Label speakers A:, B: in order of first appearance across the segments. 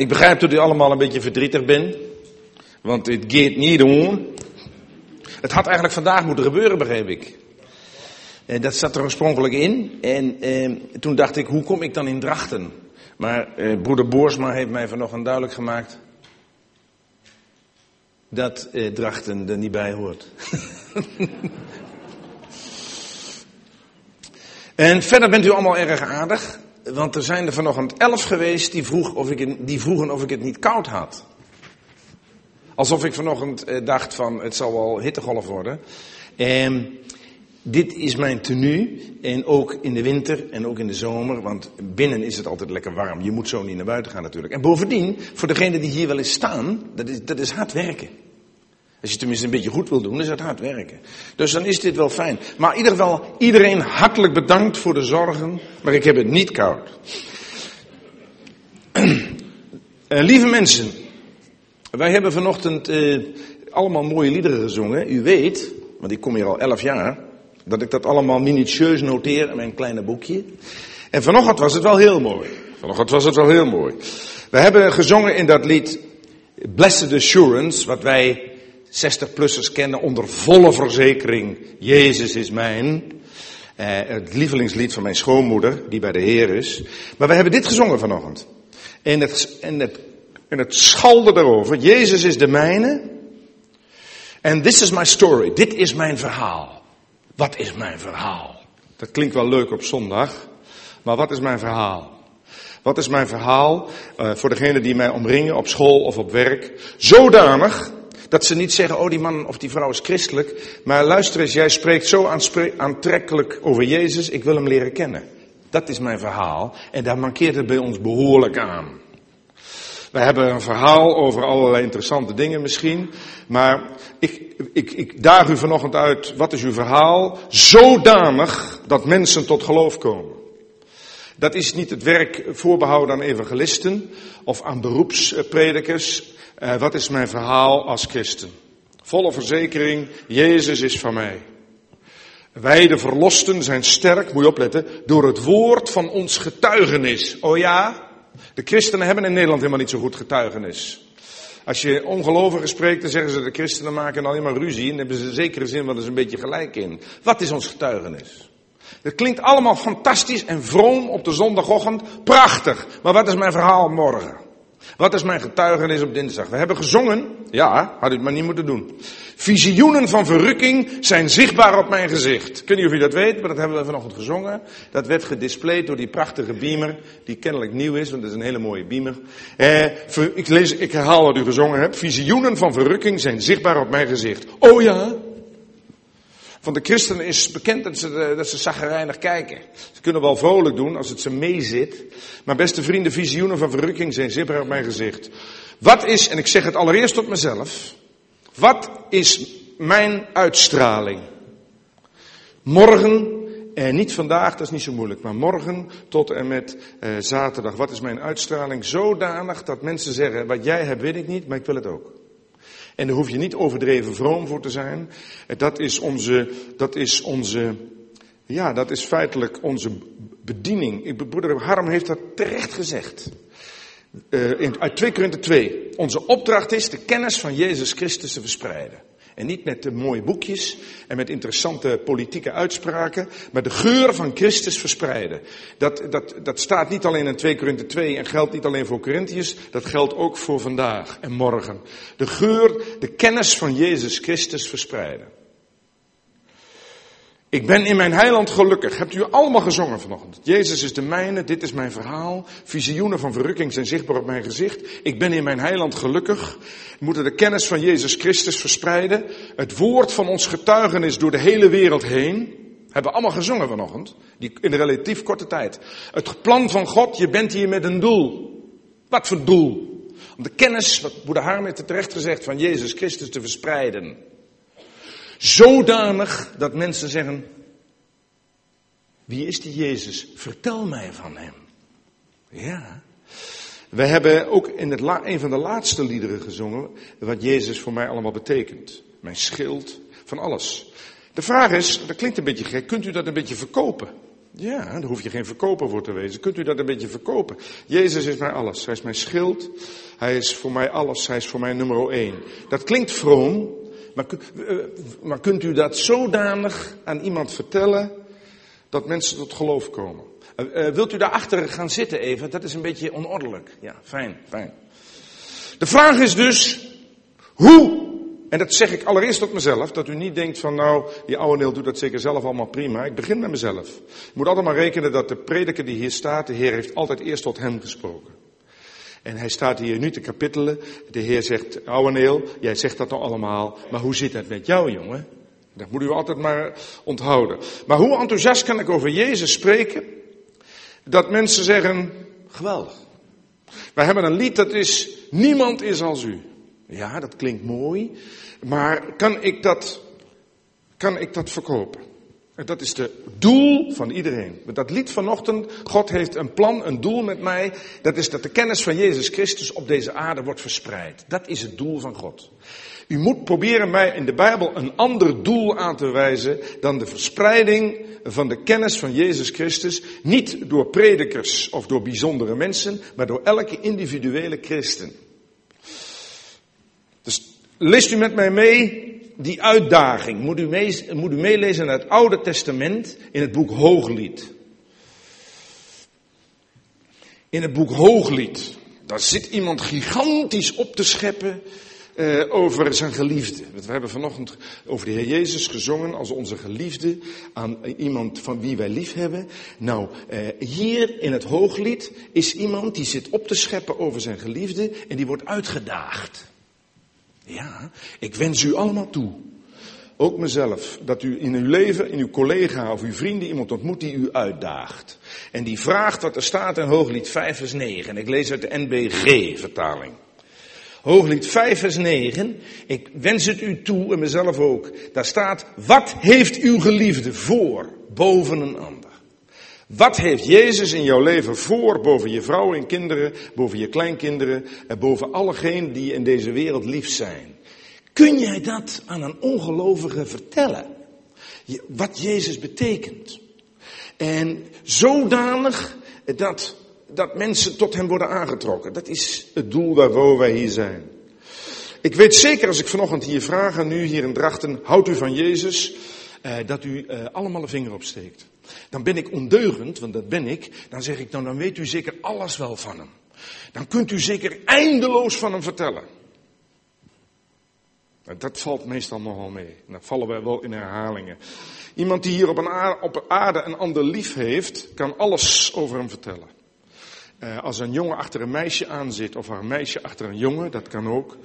A: Ik begrijp dat u allemaal een beetje verdrietig bent. Want het gaat niet om. Het had eigenlijk vandaag moeten gebeuren, begreep ik. En dat zat er oorspronkelijk in. En eh, toen dacht ik, hoe kom ik dan in Drachten? Maar eh, broeder Boersma heeft mij vanochtend duidelijk gemaakt dat eh, Drachten er niet bij hoort. en verder bent u allemaal erg aardig, want er zijn er vanochtend elf geweest die, vroeg of ik die vroegen of ik het niet koud had. Alsof ik vanochtend eh, dacht van het zal wel hittegolf worden. En dit is mijn tenue. En ook in de winter en ook in de zomer. Want binnen is het altijd lekker warm. Je moet zo niet naar buiten gaan natuurlijk. En bovendien, voor degenen die hier wel eens staan, dat is, dat is hard werken. Als je tenminste een beetje goed wil doen, is het hard werken. Dus dan is dit wel fijn. Maar in ieder geval, iedereen hartelijk bedankt voor de zorgen. Maar ik heb het niet koud. Uh, lieve mensen, wij hebben vanochtend uh, allemaal mooie liederen gezongen. U weet, want ik kom hier al elf jaar, dat ik dat allemaal minutieus noteer in mijn kleine boekje. En vanochtend was het wel heel mooi. Vanochtend was het wel heel mooi. We hebben gezongen in dat lied Blessed Assurance, wat wij 60-plussers kennen onder volle verzekering. Jezus is mijn. Uh, het lievelingslied van mijn schoonmoeder, die bij de Heer is. Maar we hebben dit gezongen vanochtend. En het, en het, en het schalde erover. Jezus is de mijne. En this is my story. Dit is mijn verhaal. Wat is mijn verhaal? Dat klinkt wel leuk op zondag. Maar wat is mijn verhaal? Wat is mijn verhaal uh, voor degenen die mij omringen op school of op werk? Zodanig dat ze niet zeggen, oh die man of die vrouw is christelijk. Maar luister eens, jij spreekt zo aantrekkelijk over Jezus, ik wil hem leren kennen. Dat is mijn verhaal. En daar mankeert het bij ons behoorlijk aan. We hebben een verhaal over allerlei interessante dingen misschien. Maar ik, ik, ik daag u vanochtend uit, wat is uw verhaal? Zodanig dat mensen tot geloof komen. Dat is niet het werk voorbehouden aan evangelisten of aan beroepspredikers. Uh, wat is mijn verhaal als christen? Volle verzekering, Jezus is van mij. Wij de verlosten zijn sterk, moet je opletten, door het woord van ons getuigenis. Oh ja, de christenen hebben in Nederland helemaal niet zo goed getuigenis. Als je ongelovigen spreekt, dan zeggen ze de christenen maken alleen maar ruzie en hebben ze in zekere zin wel eens een beetje gelijk in. Wat is ons getuigenis? Het klinkt allemaal fantastisch en vroom op de zondagochtend. Prachtig. Maar wat is mijn verhaal morgen? Wat is mijn getuigenis op dinsdag? We hebben gezongen. Ja, had u het maar niet moeten doen. Visioenen van verrukking zijn zichtbaar op mijn gezicht. Ik weet niet of u dat weet, maar dat hebben we vanochtend gezongen. Dat werd gedisplayed door die prachtige beamer, die kennelijk nieuw is, want dat is een hele mooie beamer. Eh, ik, lees, ik herhaal wat u gezongen hebt. Visioenen van verrukking zijn zichtbaar op mijn gezicht. Oh ja, van de christenen is bekend dat ze, eh, dat ze zaggerijnig kijken. Ze kunnen wel vrolijk doen als het ze meezit. Maar beste vrienden, visioenen van verrukking zijn zichtbaar op mijn gezicht. Wat is, en ik zeg het allereerst tot mezelf. Wat is mijn uitstraling? Morgen, en niet vandaag, dat is niet zo moeilijk, maar morgen tot en met eh, zaterdag. Wat is mijn uitstraling? Zodanig dat mensen zeggen, wat jij hebt weet ik niet, maar ik wil het ook. En daar hoef je niet overdreven vroom voor te zijn. Dat is onze, dat is onze, ja, dat is feitelijk onze bediening. Broeder Harm heeft dat terecht gezegd. Uh, in, uit 2 Korinther 2. Onze opdracht is de kennis van Jezus Christus te verspreiden. En niet met mooie boekjes en met interessante politieke uitspraken, maar de geur van Christus verspreiden. Dat, dat, dat staat niet alleen in 2 Korinther 2 en geldt niet alleen voor Corinthiërs, dat geldt ook voor vandaag en morgen. De geur, de kennis van Jezus Christus verspreiden. Ik ben in mijn heiland gelukkig. Hebt u allemaal gezongen vanochtend? Jezus is de mijne, dit is mijn verhaal. Visioenen van verrukking zijn zichtbaar op mijn gezicht. Ik ben in mijn heiland gelukkig. We moeten de kennis van Jezus Christus verspreiden. Het woord van ons getuigenis door de hele wereld heen. Hebben we allemaal gezongen vanochtend. Die, in relatief korte tijd. Het plan van God, je bent hier met een doel. Wat voor doel? Om de kennis, wat Boeddha Harm heeft terecht gezegd, van Jezus Christus te verspreiden. Zodanig dat mensen zeggen, wie is die Jezus? Vertel mij van hem. Ja. We hebben ook in het een van de laatste liederen gezongen wat Jezus voor mij allemaal betekent. Mijn schild, van alles. De vraag is, dat klinkt een beetje gek, kunt u dat een beetje verkopen? Ja, daar hoef je geen verkoper voor te wezen. Kunt u dat een beetje verkopen? Jezus is mij alles. Hij is mijn schild. Hij is voor mij alles. Hij is voor mij nummer één. Dat klinkt vroom. Maar, eh, maar kunt u dat zodanig aan iemand vertellen dat mensen tot geloof komen? Uh, wilt u daarachter gaan zitten even? Dat is een beetje onordelijk. Ja, fijn, fijn. De vraag is dus, hoe en dat zeg ik allereerst tot mezelf, dat u niet denkt van nou, die oude Neel doet dat zeker zelf allemaal prima. Ik begin met mezelf. Je moet altijd maar rekenen dat de prediker die hier staat, de Heer heeft altijd eerst tot hem gesproken. En hij staat hier nu te kapittelen. De Heer zegt, oude Neel, jij zegt dat allemaal, maar hoe zit dat met jou jongen? Dat moet u altijd maar onthouden. Maar hoe enthousiast kan ik over Jezus spreken, dat mensen zeggen, geweldig. Wij hebben een lied dat is, niemand is als u. Ja, dat klinkt mooi, maar kan ik dat, kan ik dat verkopen? En dat is het doel van iedereen. Met dat lied vanochtend, God heeft een plan, een doel met mij. Dat is dat de kennis van Jezus Christus op deze aarde wordt verspreid. Dat is het doel van God. U moet proberen mij in de Bijbel een ander doel aan te wijzen dan de verspreiding van de kennis van Jezus Christus. Niet door predikers of door bijzondere mensen, maar door elke individuele christen. Dus leest u met mij mee die uitdaging. Moet u, mee, moet u meelezen in het Oude Testament in het boek Hooglied. In het boek Hooglied. Daar zit iemand gigantisch op te scheppen uh, over zijn geliefde. We hebben vanochtend over de Heer Jezus gezongen als onze geliefde aan iemand van wie wij lief hebben. Nou, uh, hier in het Hooglied is iemand die zit op te scheppen over zijn geliefde en die wordt uitgedaagd. Ja, ik wens u allemaal toe. Ook mezelf. Dat u in uw leven, in uw collega of uw vrienden iemand ontmoet die u uitdaagt. En die vraagt wat er staat in Hooglied 5 vers 9. En ik lees uit de NBG vertaling. Hooglied 5 vers 9. Ik wens het u toe en mezelf ook. Daar staat, wat heeft uw geliefde voor boven een ander? Wat heeft Jezus in jouw leven voor boven je vrouw en kinderen, boven je kleinkinderen en boven allegenen die in deze wereld lief zijn? Kun jij dat aan een ongelovige vertellen? Wat Jezus betekent. En zodanig dat, dat mensen tot hem worden aangetrokken. Dat is het doel waarvoor wij hier zijn. Ik weet zeker als ik vanochtend hier vraag aan u hier in Drachten, houdt u van Jezus, eh, dat u eh, allemaal een vinger opsteekt. Dan ben ik ondeugend, want dat ben ik. Dan zeg ik, nou dan weet u zeker alles wel van hem. Dan kunt u zeker eindeloos van hem vertellen. Dat valt meestal nogal mee. Dan vallen wij wel in herhalingen. Iemand die hier op, een aarde, op aarde een ander lief heeft, kan alles over hem vertellen. Uh, als een jongen achter een meisje aanzit, of een meisje achter een jongen, dat kan ook,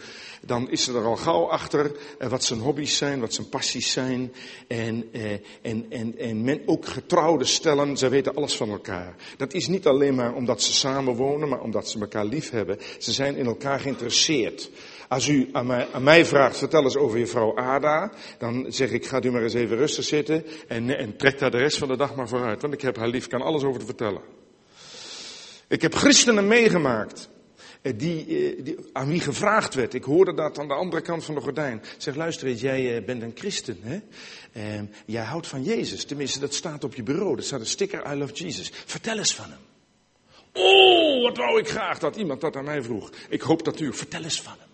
A: dan is er al gauw achter uh, wat zijn hobby's zijn, wat zijn passies zijn. En, uh, en, en, en men, ook getrouwde stellen, ze weten alles van elkaar. Dat is niet alleen maar omdat ze samen wonen, maar omdat ze elkaar lief hebben. Ze zijn in elkaar geïnteresseerd. Als u aan mij, vraagt, vertel eens over je vrouw Ada, dan zeg ik, gaat u maar eens even rustig zitten en, en trek daar de rest van de dag maar vooruit. Want ik heb haar lief, kan alles over te vertellen. Ik heb christenen meegemaakt. Eh, die, eh, die, aan wie gevraagd werd. Ik hoorde dat aan de andere kant van de gordijn. Zeg, luister eens, jij eh, bent een christen, hè? En jij houdt van Jezus. Tenminste, dat staat op je bureau. Er staat een sticker, I love Jesus. Vertel eens van hem. Oh, wat wou ik graag dat iemand dat aan mij vroeg. Ik hoop dat u, vertel eens van hem.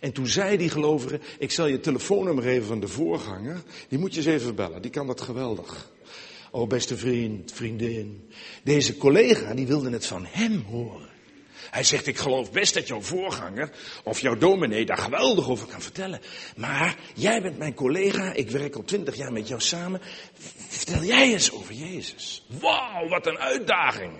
A: En toen zei die gelovige, ik zal je telefoonnummer geven van de voorganger. Die moet je eens even bellen, die kan dat geweldig. Oh beste vriend, vriendin. Deze collega die wilde het van hem horen. Hij zegt, ik geloof best dat jouw voorganger of jouw dominee daar geweldig over kan vertellen. Maar jij bent mijn collega, ik werk al twintig jaar met jou samen. Vertel jij eens over Jezus. Wauw, wat een uitdaging.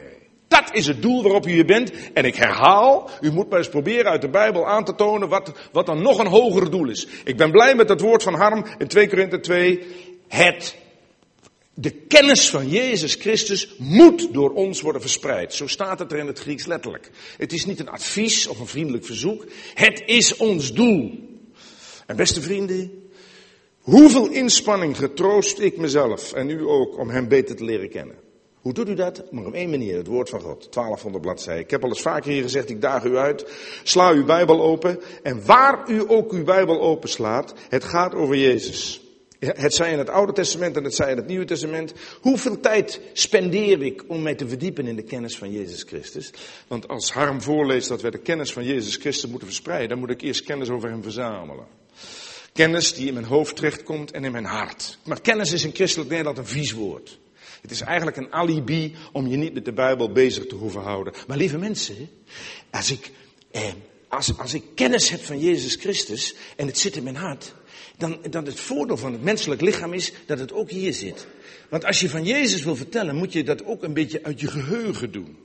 A: Dat is het doel waarop u hier bent. En ik herhaal, u moet maar eens proberen uit de Bijbel aan te tonen wat, wat dan nog een hoger doel is. Ik ben blij met het woord van Harm in 2 Korinther 2. Het de kennis van Jezus Christus moet door ons worden verspreid. Zo staat het er in het Grieks letterlijk. Het is niet een advies of een vriendelijk verzoek. Het is ons doel. En beste vrienden, hoeveel inspanning getroost ik mezelf en u ook om hem beter te leren kennen. Hoe doet u dat? Maar op één manier, het woord van God. 1200 bladzijden. Ik heb al eens vaker hier gezegd, ik daag u uit. Sla uw Bijbel open. En waar u ook uw Bijbel openslaat, het gaat over Jezus. Het zij in het Oude Testament en het zij in het Nieuwe Testament. Hoeveel tijd spendeer ik om mij te verdiepen in de kennis van Jezus Christus? Want als Harm voorleest dat wij de kennis van Jezus Christus moeten verspreiden, dan moet ik eerst kennis over hem verzamelen. Kennis die in mijn hoofd terechtkomt en in mijn hart. Maar kennis is in christelijk Nederland een vies woord. Het is eigenlijk een alibi om je niet met de Bijbel bezig te hoeven houden. Maar lieve mensen, als ik, eh, als, als ik kennis heb van Jezus Christus en het zit in mijn hart, dan, dan het voordeel van het menselijk lichaam is dat het ook hier zit. Want als je van Jezus wil vertellen, moet je dat ook een beetje uit je geheugen doen.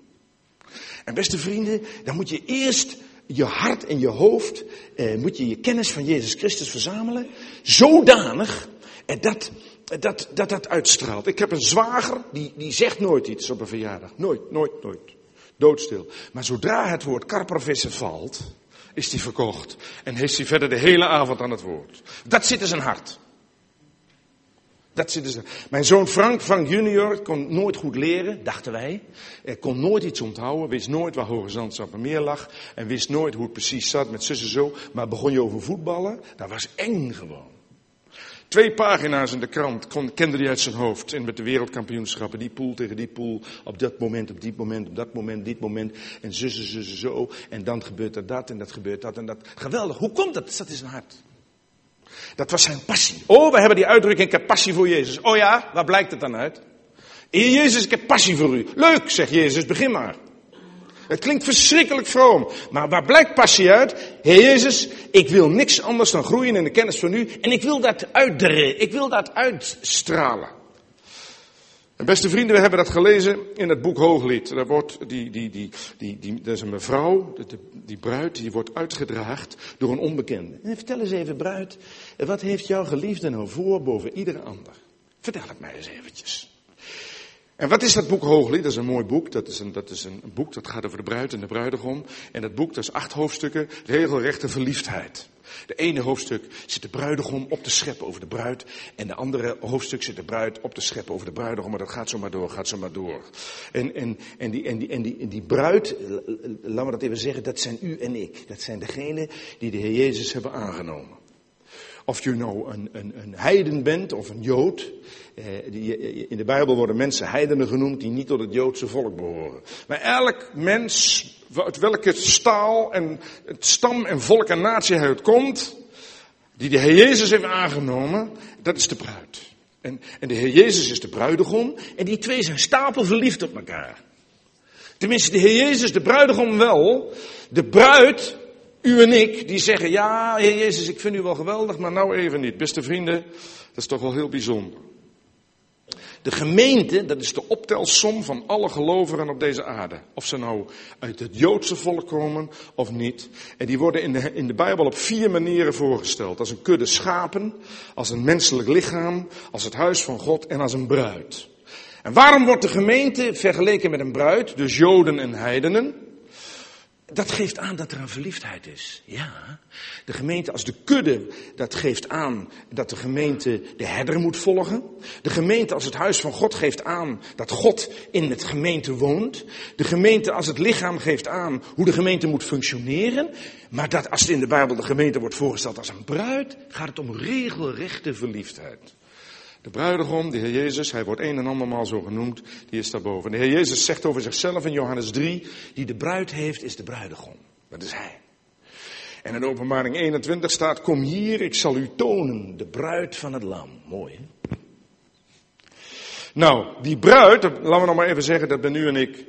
A: En beste vrienden, dan moet je eerst je hart en je hoofd, eh, moet je je kennis van Jezus Christus verzamelen, zodanig eh, dat, dat, dat dat uitstraalt. Ik heb een zwager, die, die zegt nooit iets op een verjaardag. Nooit, nooit, nooit. Doodstil. Maar zodra het woord karprovissen valt, is hij verkocht. En heeft hij verder de hele avond aan het woord. Dat zit in zijn hart. Dat zit in zijn... Mijn zoon Frank, Frank junior, kon nooit goed leren, dachten wij. Hij kon nooit iets onthouden, wist nooit waar Horizont meer lag. En wist nooit hoe het precies zat met zussen zo. Maar begon je over voetballen, dat was eng gewoon. Twee pagina's in de krant kon, kende hij uit zijn hoofd. En met de wereldkampioenschappen, die pool tegen die pool. Op dat moment, op dit moment, op dat moment, dit moment. En zussen, zussen, zo. En dan gebeurt er dat en dat gebeurt dat en dat. Geweldig. Hoe komt dat? Dat is zijn hart. Dat was zijn passie. Oh, we hebben die uitdrukking, ik heb passie voor Jezus. Oh ja, waar blijkt het dan uit? Jezus, ik heb passie voor u. Leuk, zegt Jezus, begin maar. Het klinkt verschrikkelijk vroom. Maar waar blijkt passie uit? Heer Jezus, ik wil niks anders dan groeien in de kennis van u. En ik wil dat uitderen. Ik wil dat uitstralen. En beste vrienden, we hebben dat gelezen in het boek Hooglied. Daar wordt die, die, die, die, die, dat is een mevrouw, die, die bruid, die wordt uitgedraagd door een onbekende. En vertel eens even, bruid, wat heeft jouw geliefde nou voor boven iedere ander? Vertel het mij eens eventjes. En wat is dat boek Hooglied? Dat is een mooi boek. Dat is een, dat is een boek dat gaat over de bruid en de bruidegom. En dat boek, dat is acht hoofdstukken, regelrechte verliefdheid. De ene hoofdstuk zit de bruidegom op te scheppen over de bruid. En de andere hoofdstuk zit de bruid op te scheppen over de bruidegom. Maar dat gaat zo maar door, gaat zo maar door. En, en, en, die, en, die, en, die, en die bruid, laten we dat even zeggen, dat zijn u en ik. Dat zijn degenen die de Heer Jezus hebben aangenomen. Of je nou een, een, een heiden bent of een jood. Eh, die, in de Bijbel worden mensen heidenen genoemd die niet tot het Joodse volk behoren. Maar elk mens, uit welke staal en het stam en volk en natie hij uitkomt, die de Heer Jezus heeft aangenomen, dat is de bruid. En, en de Heer Jezus is de bruidegom en die twee zijn stapel verliefd op elkaar. Tenminste, de Heer Jezus, de bruidegom wel. De bruid u en ik, die zeggen, ja, Heer Jezus, ik vind u wel geweldig, maar nou even niet. Beste vrienden, dat is toch wel heel bijzonder. De gemeente, dat is de optelsom van alle gelovigen op deze aarde. Of ze nou uit het Joodse volk komen of niet. En die worden in de, in de Bijbel op vier manieren voorgesteld. Als een kudde schapen, als een menselijk lichaam, als het huis van God en als een bruid. En waarom wordt de gemeente vergeleken met een bruid, dus Joden en heidenen? Dat geeft aan dat er een verliefdheid is. Ja. De gemeente als de kudde, dat geeft aan dat de gemeente de herder moet volgen. De gemeente als het huis van God geeft aan dat God in het gemeente woont. De gemeente als het lichaam geeft aan hoe de gemeente moet functioneren. Maar dat als in de Bijbel de gemeente wordt voorgesteld als een bruid, gaat het om regelrechte verliefdheid. De bruidegom, de Heer Jezus, hij wordt een en andermaal zo genoemd, die is daarboven. De Heer Jezus zegt over zichzelf in Johannes 3, die de bruid heeft, is de bruidegom. Dat is hij. En in openbaring 21 staat, kom hier, ik zal u tonen, de bruid van het lam. Mooi hè? Nou, die bruid, laten we nog maar even zeggen, dat ben u en ik,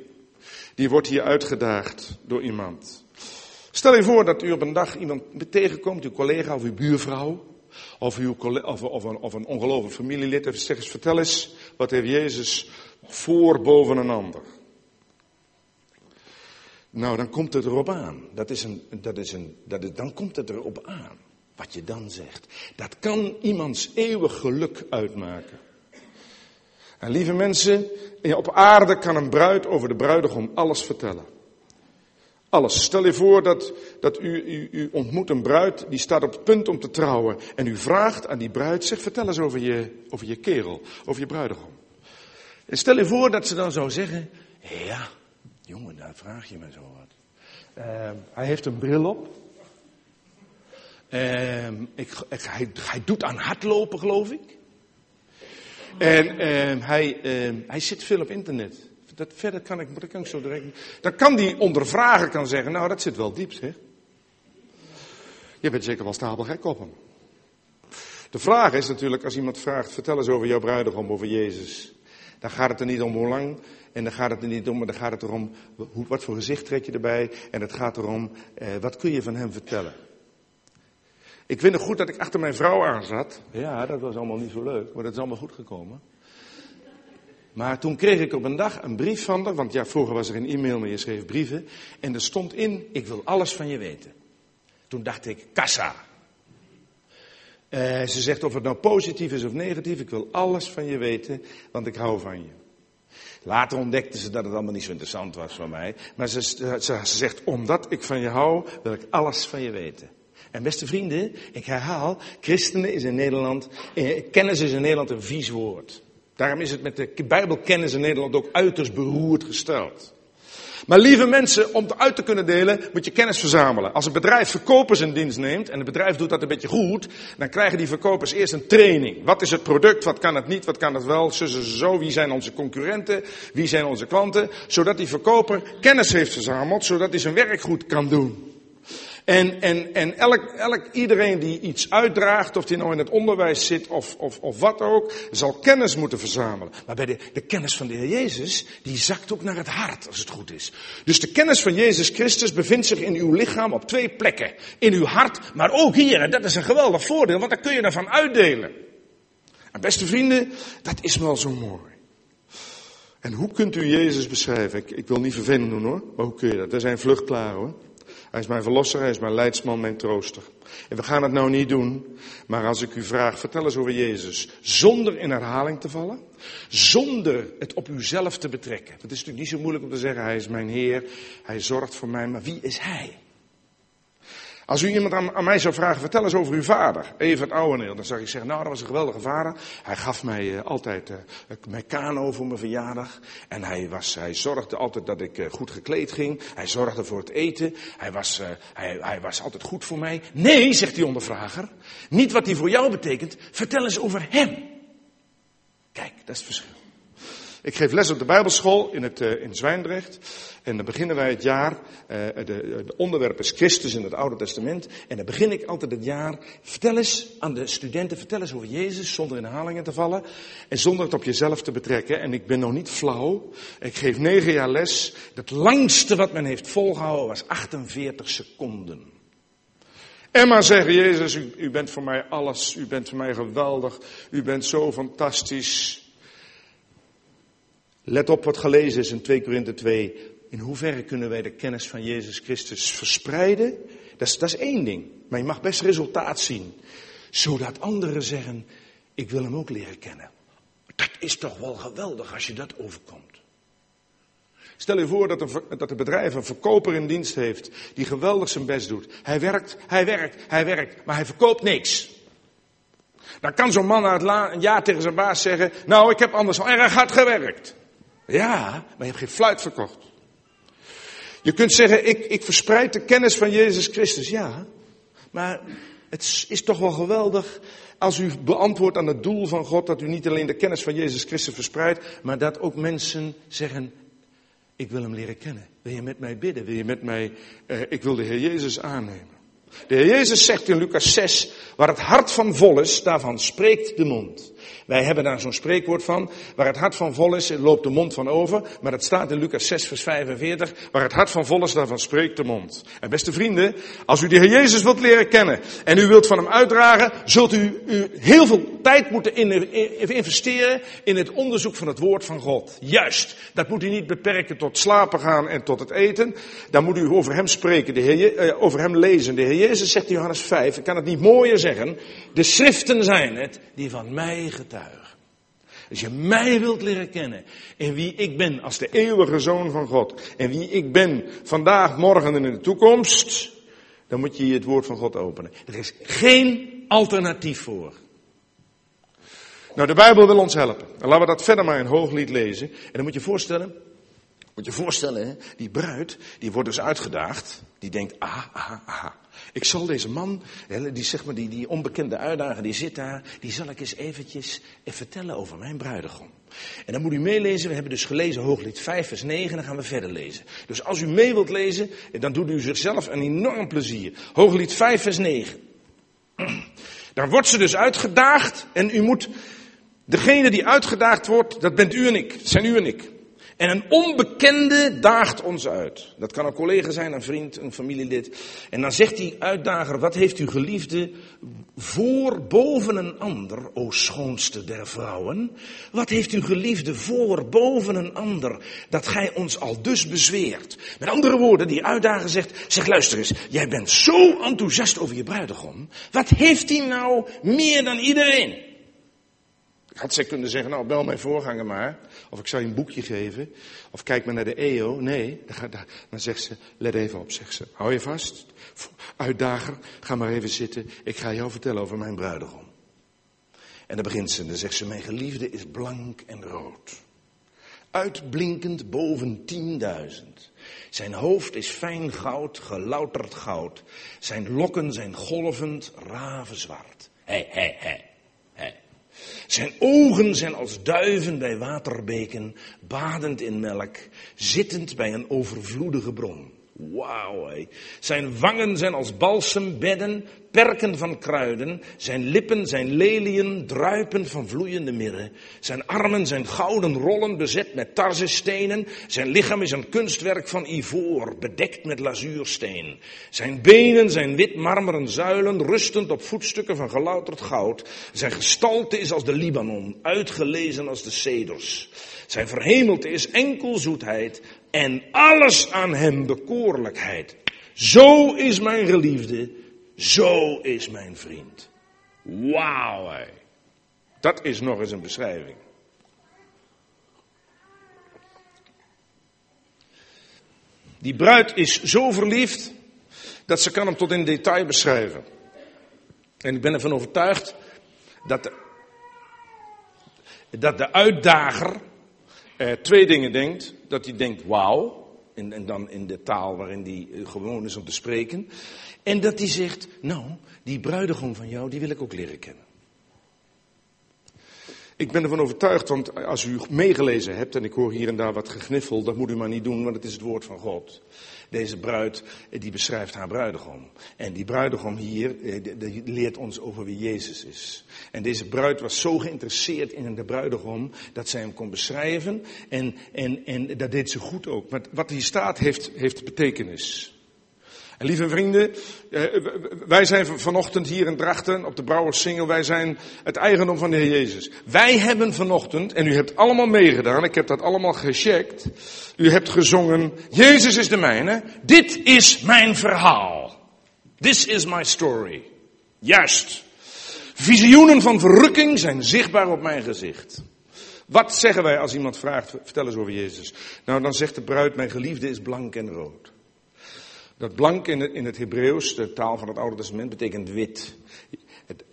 A: die wordt hier uitgedaagd door iemand. Stel je voor dat u op een dag iemand tegenkomt, uw collega of uw buurvrouw, of, uw, of, of, een, of een ongelovig familielid. En zeg eens, vertel eens, wat heeft Jezus voor boven een ander? Nou, dan komt het erop aan. Dat is een, dat is een, dat is, dan komt het erop aan. Wat je dan zegt. Dat kan iemands eeuwig geluk uitmaken. En lieve mensen, op aarde kan een bruid over de bruidegom alles vertellen. Alles. Stel je voor dat, dat u, u, u ontmoet een bruid die staat op het punt om te trouwen. En u vraagt aan die bruid, zeg vertel eens over je, over je kerel, over je bruidegom. En stel je voor dat ze dan zou zeggen, ja, jongen, daar vraag je me zo wat. Uh, hij heeft een bril op. Ehm, ik, ik, hij, hij doet aan hardlopen, geloof ik. En ehm, hij, ehm, hij zit veel op internet. Dat, verder kan ik, dat kan ik zo direct. Dan kan die ondervrager kan zeggen, nou dat zit wel diep zeg. Je bent zeker wel stapelgek op hem. De vraag is natuurlijk, als iemand vraagt, vertel eens over jouw bruidegom, over Jezus. Dan gaat het er niet om hoe lang, en dan gaat het er niet om, maar dan gaat het erom, hoe, wat voor gezicht trek je erbij. En het gaat erom, eh, wat kun je van hem vertellen. Ik vind het goed dat ik achter mijn vrouw aan zat. Ja, dat was allemaal niet zo leuk, maar dat is allemaal goed gekomen. Maar toen kreeg ik op een dag een brief van haar, want ja, vroeger was er een e-mail, maar je schreef brieven. En er stond in, ik wil alles van je weten. Toen dacht ik, kassa. Uh, ze zegt of het nou positief is of negatief, ik wil alles van je weten, want ik hou van je. Later ontdekte ze dat het allemaal niet zo interessant was voor mij. Maar ze, ze, ze zegt, omdat ik van je hou, wil ik alles van je weten. En beste vrienden, ik herhaal, christenen is in Nederland, eh, kennis is in Nederland een vies woord. Daarom is het met de Bijbelkennis in Nederland ook uiterst beroerd gesteld. Maar lieve mensen, om uit te kunnen delen, moet je kennis verzamelen. Als een bedrijf verkopers in dienst neemt, en het bedrijf doet dat een beetje goed, dan krijgen die verkopers eerst een training. Wat is het product, wat kan het niet, wat kan het wel, zo, zo, zo, wie zijn onze concurrenten, wie zijn onze klanten, zodat die verkoper kennis heeft verzameld, zodat hij zijn werk goed kan doen. En, en, en elk, elk, iedereen die iets uitdraagt, of die nou in het onderwijs zit of, of, of wat ook, zal kennis moeten verzamelen. Maar bij de, de kennis van de Heer Jezus, die zakt ook naar het hart, als het goed is. Dus de kennis van Jezus Christus bevindt zich in uw lichaam op twee plekken. In uw hart, maar ook hier. En dat is een geweldig voordeel, want dan kun je ervan uitdelen. En beste vrienden, dat is wel zo mooi. En hoe kunt u Jezus beschrijven? Ik, ik wil niet vervelend doen hoor, maar hoe kun je dat? Er zijn vlucht klaar hoor. Hij is mijn verlosser, hij is mijn leidsman, mijn trooster. En we gaan het nou niet doen, maar als ik u vraag, vertel eens over Jezus. Zonder in herhaling te vallen, zonder het op uzelf te betrekken. Het is natuurlijk niet zo moeilijk om te zeggen, hij is mijn Heer, hij zorgt voor mij, maar wie is hij? Als u iemand aan, mij zou vragen, vertel eens over uw vader, Evert Ouweneel. Dan zou ik zeggen, nou dat was een geweldige vader. Hij gaf mij uh, altijd uh, mijn kano voor mijn verjaardag. En hij, was, hij zorgde altijd dat ik uh, goed gekleed ging. Hij zorgde voor het eten. Hij was, hij, hij was altijd goed voor mij. Nee, zegt die ondervrager. Niet wat hij voor jou betekent. Vertel eens over hem. Kijk, dat is het verschil. Ik geef les op de Bijbelschool in, het, uh, in Zwijndrecht. En dan beginnen wij het jaar, uh, de, de onderwerp is Christus in het Oude Testament. En dan begin ik altijd het jaar, vertel eens aan de studenten, vertel eens over Jezus, zonder in herhalingen te vallen. En zonder het op jezelf te betrekken. En ik ben nog niet flauw. Ik geef negen jaar les. Het langste wat men heeft volgehouden was 48 seconden. En maar zeggen, Jezus, u, u bent voor mij alles. U bent voor mij geweldig. U bent zo fantastisch. Let op wat gelezen is in 2 Korinthe 2. In hoeverre kunnen wij de kennis van Jezus Christus verspreiden? Dat is, dat is één ding. Maar je mag best resultaat zien. Zodat anderen zeggen, ik wil hem ook leren kennen. Dat is toch wel geweldig als je dat overkomt. Stel je voor dat een, dat een bedrijf een verkoper in dienst heeft die geweldig zijn best doet. Hij werkt, hij werkt, hij werkt, maar hij verkoopt niks. Dan kan zo'n man na een jaar tegen zijn baas zeggen, nou ik heb anders al erg hard gewerkt. Ja, maar je hebt geen fluit verkocht. Je kunt zeggen, ik, ik verspreid de kennis van Jezus Christus. Ja, maar het is toch wel geweldig als u beantwoordt aan het doel van God, dat u niet alleen de kennis van Jezus Christus verspreidt, maar dat ook mensen zeggen, ik wil hem leren kennen. Wil je met mij bidden? Wil je met mij, uh, ik wil de Heer Jezus aannemen. De Heer Jezus zegt in Lucas 6, waar het hart van vol is, daarvan spreekt de mond. Wij hebben daar zo'n spreekwoord van. Waar het hart van vol is, loopt de mond van over. Maar het staat in Lucas 6, vers 45. Waar het hart van vol is, daarvan spreekt de mond. En beste vrienden, als u de Heer Jezus wilt leren kennen. En u wilt van hem uitdragen, zult u, u heel veel tijd moeten investeren in het onderzoek van het woord van God. Juist. Dat moet u niet beperken tot slapen gaan en tot het eten. Dan moet u over hem spreken, de Heer, eh, over hem lezen. De Heer Jezus zegt in Johannes 5, ik kan het niet mooier zeggen. De schriften zijn het die van mij getuigen. Als je mij wilt leren kennen en wie ik ben als de eeuwige zoon van God en wie ik ben vandaag, morgen en in de toekomst, dan moet je het woord van God openen. Er is geen alternatief voor. Nou, de Bijbel wil ons helpen. En laten we dat verder maar in hooglied lezen. En dan moet je voorstellen, Moet je voorstellen, die bruid, die wordt dus uitgedaagd. Die denkt, aha, aha, aha. Ik zal deze man, die, zeg maar, die, die onbekende uitdager, die zit daar, die zal ik eens eventjes vertellen over mijn bruidegom. En dan moet u meelezen, we hebben dus gelezen Hooglied 5 vers 9, dan gaan we verder lezen. Dus als u mee wilt lezen, dan doet u zichzelf een enorm plezier. Hooglied 5 vers 9. Daar wordt ze dus uitgedaagd en u moet, degene die uitgedaagd wordt, dat bent u en ik, dat zijn u en ik. En een onbekende daagt ons uit. Dat kan een collega zijn, een vriend, een familielid. En dan zegt die uitdager, wat heeft uw geliefde voor boven een ander, o schoonste der vrouwen? Wat heeft uw geliefde voor boven een ander, dat gij ons al dus bezweert? Met andere woorden, die uitdager zegt, zeg luister eens, jij bent zo enthousiast over je bruidegom. Wat heeft hij nou meer dan iedereen? Had zij kunnen zeggen, nou bel mijn voorganger maar. Of ik zou je een boekje geven. Of kijk maar naar de EO. Nee, dan zegt ze, let even op, zegt ze. Hou je vast. Uitdager, ga maar even zitten. Ik ga jou vertellen over mijn bruidegom. En dan begint ze, dan zegt ze, mijn geliefde is blank en rood. Uitblinkend boven tienduizend. Zijn hoofd is fijn goud, gelouterd goud. Zijn lokken zijn golvend ravenzwart. Hé, hé, hé. Zijn ogen zijn als duiven bij waterbeken, badend in melk, zittend bij een overvloedige bron. Wauw, Zijn wangen zijn als balsembedden, perken van kruiden. Zijn lippen zijn leliën, druipen van vloeiende mirre. Zijn armen zijn gouden rollen bezet met tarzestenen. Zijn lichaam is een kunstwerk van ivoor, bedekt met lazuursteen. Zijn benen zijn wit marmeren zuilen, rustend op voetstukken van gelouterd goud. Zijn gestalte is als de Libanon, uitgelezen als de ceders. Zijn verhemelte is enkel zoetheid en alles aan hem bekoorlijkheid. Zo is mijn geliefde, zo is mijn vriend. Wauw, dat is nog eens een beschrijving. Die bruid is zo verliefd dat ze kan hem tot in detail beschrijven. En ik ben ervan overtuigd dat de, dat de uitdager eh, twee dingen denkt. Dat hij denkt, wauw. En, en, dan in de taal waarin hij eh, gewoon is om te spreken. En dat hij zegt, nou, die bruidegom van jou, die wil ik ook leren kennen. Ik ben ervan overtuigd, want als u meegelezen hebt, en ik hoor hier en daar wat gegniffel, dat moet u maar niet doen, want het is het woord van God. Deze bruid, eh, die beschrijft haar bruidegom. En die bruidegom hier, eh, die leert ons over wie Jezus is. En deze bruid was zo geïnteresseerd in de bruidegom, dat zij hem kon beschrijven. En, en, en dat deed ze goed ook. Maar wat hier staat, heeft, heeft betekenis. Lieve vrienden, eh, wij zijn vanochtend hier in Drachten op de Brouwerssingel. Wij zijn het eigendom van de Heer Jezus. Wij hebben vanochtend, en u hebt allemaal meegedaan, ik heb dat allemaal gecheckt. U hebt gezongen, Jezus is de mijne. Dit is mijn verhaal. This is my story. Juist. Visioenen van verrukking zijn zichtbaar op mijn gezicht. Wat zeggen wij als iemand vraagt, vertel eens over Jezus. Nou, dan zegt de bruid, mijn geliefde is blank en rood. Dat blank in het, in het Hebreeuws, de taal van het Oude Testament, betekent wit. Het,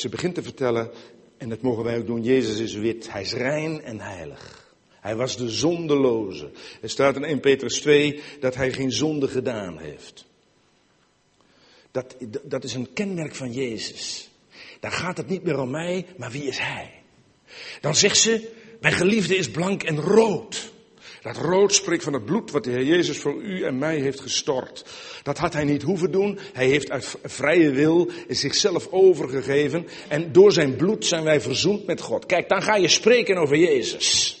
A: ze begint te vertellen, en dat mogen wij ook doen, Jezus is wit. Hij is rein en heilig. Hij was de zondeloze. Er staat in 1 Petrus 2 dat hij geen zonde gedaan heeft. Dat, dat is een kenmerk van Jezus. Dan gaat het niet meer om mij, maar wie is hij? Dan zegt ze, mijn geliefde is blank en rood. Dat rood spreekt van het bloed wat de Heer Jezus voor u en mij heeft gestort. Dat had hij niet hoeven doen. Hij heeft uit vrije wil zichzelf overgegeven. En door zijn bloed zijn wij verzoend met God. Kijk, dan ga je spreken over Jezus.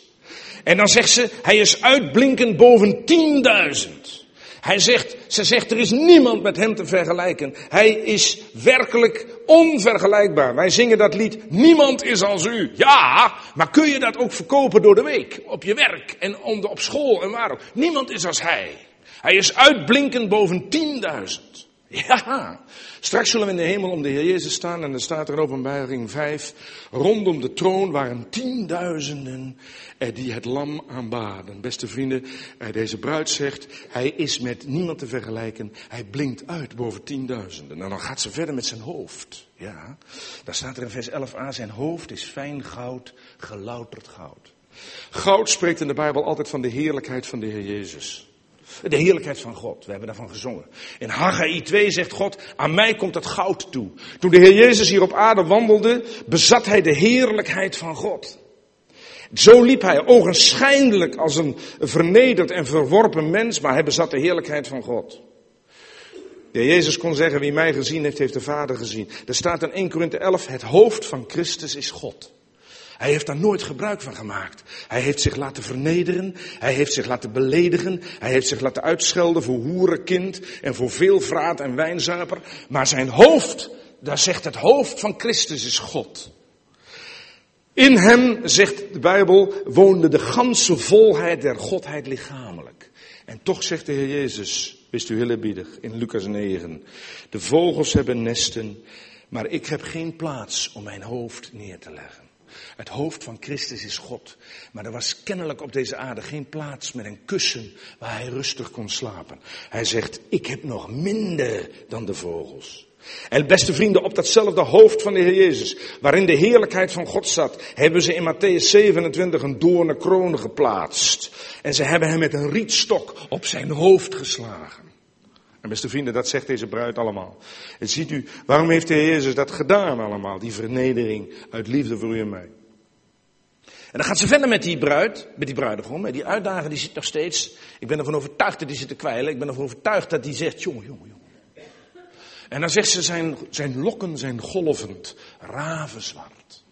A: En dan zegt ze, hij is uitblinkend boven tienduizend. Hij zegt, ze zegt, er is niemand met hem te vergelijken. Hij is werkelijk onvergelijkbaar. Wij zingen dat lied, niemand is als u. Ja, maar kun je dat ook verkopen door de week? Op je werk en op school en waar ook. Niemand is als hij. Hij is uitblinkend boven tienduizend. Ja, straks zullen we in de hemel om de Heer Jezus staan en dan staat er in openbaring 5, rondom de troon waren tienduizenden die het lam aanbaden. Beste vrienden, deze bruid zegt, hij is met niemand te vergelijken, hij blinkt uit boven tienduizenden. En dan gaat ze verder met zijn hoofd. Ja, daar staat er in vers 11a, zijn hoofd is fijn goud, gelouterd goud. Goud spreekt in de Bijbel altijd van de heerlijkheid van de Heer Jezus. De heerlijkheid van God. We hebben daarvan gezongen. In Haggai 2 zegt God, aan mij komt het goud toe. Toen de Heer Jezus hier op aarde wandelde, bezat hij de heerlijkheid van God. Zo liep hij ogenschijnlijk als een vernederd en verworpen mens, maar hij bezat de heerlijkheid van God. De Jezus kon zeggen, wie mij gezien heeft, heeft de Vader gezien. Er staat in 1 Korinthe 11, het hoofd van Christus is God. Hij heeft daar nooit gebruik van gemaakt. Hij heeft zich laten vernederen. Hij heeft zich laten beledigen. Hij heeft zich laten uitschelden voor hoerenkind en voor veel vraat en wijnzuiper. Maar zijn hoofd, daar zegt het hoofd van Christus is God. In hem, zegt de Bijbel, woonde de ganse volheid der Godheid lichamelijk. En toch zegt de Heer Jezus, wist u heel eerbiedig, in Lucas 9, de vogels hebben nesten, maar ik heb geen plaats om mijn hoofd neer te leggen. Het hoofd van Christus is God. Maar er was kennelijk op deze aarde geen plaats met een kussen waar hij rustig kon slapen. Hij zegt, ik heb nog minder dan de vogels. En beste vrienden, op datzelfde hoofd van de Heer Jezus, waarin de heerlijkheid van God zat, hebben ze in Matthäus 27 een doorne kroon geplaatst. En ze hebben hem met een rietstok op zijn hoofd geslagen. En beste vrienden, dat zegt deze bruid allemaal. En ziet u, waarom heeft de Heer Jezus dat gedaan allemaal? Die vernedering uit liefde voor u en mij. En dan gaat ze verder met die bruid, met die bruidegom. En die uitdager die zit nog steeds. Ik ben ervan overtuigd dat die zit te kwijlen. Ik ben ervan overtuigd dat die zegt, jongen, jongen, jongen. En dan zegt ze, zijn, zijn lokken zijn golvend, ravenzwart.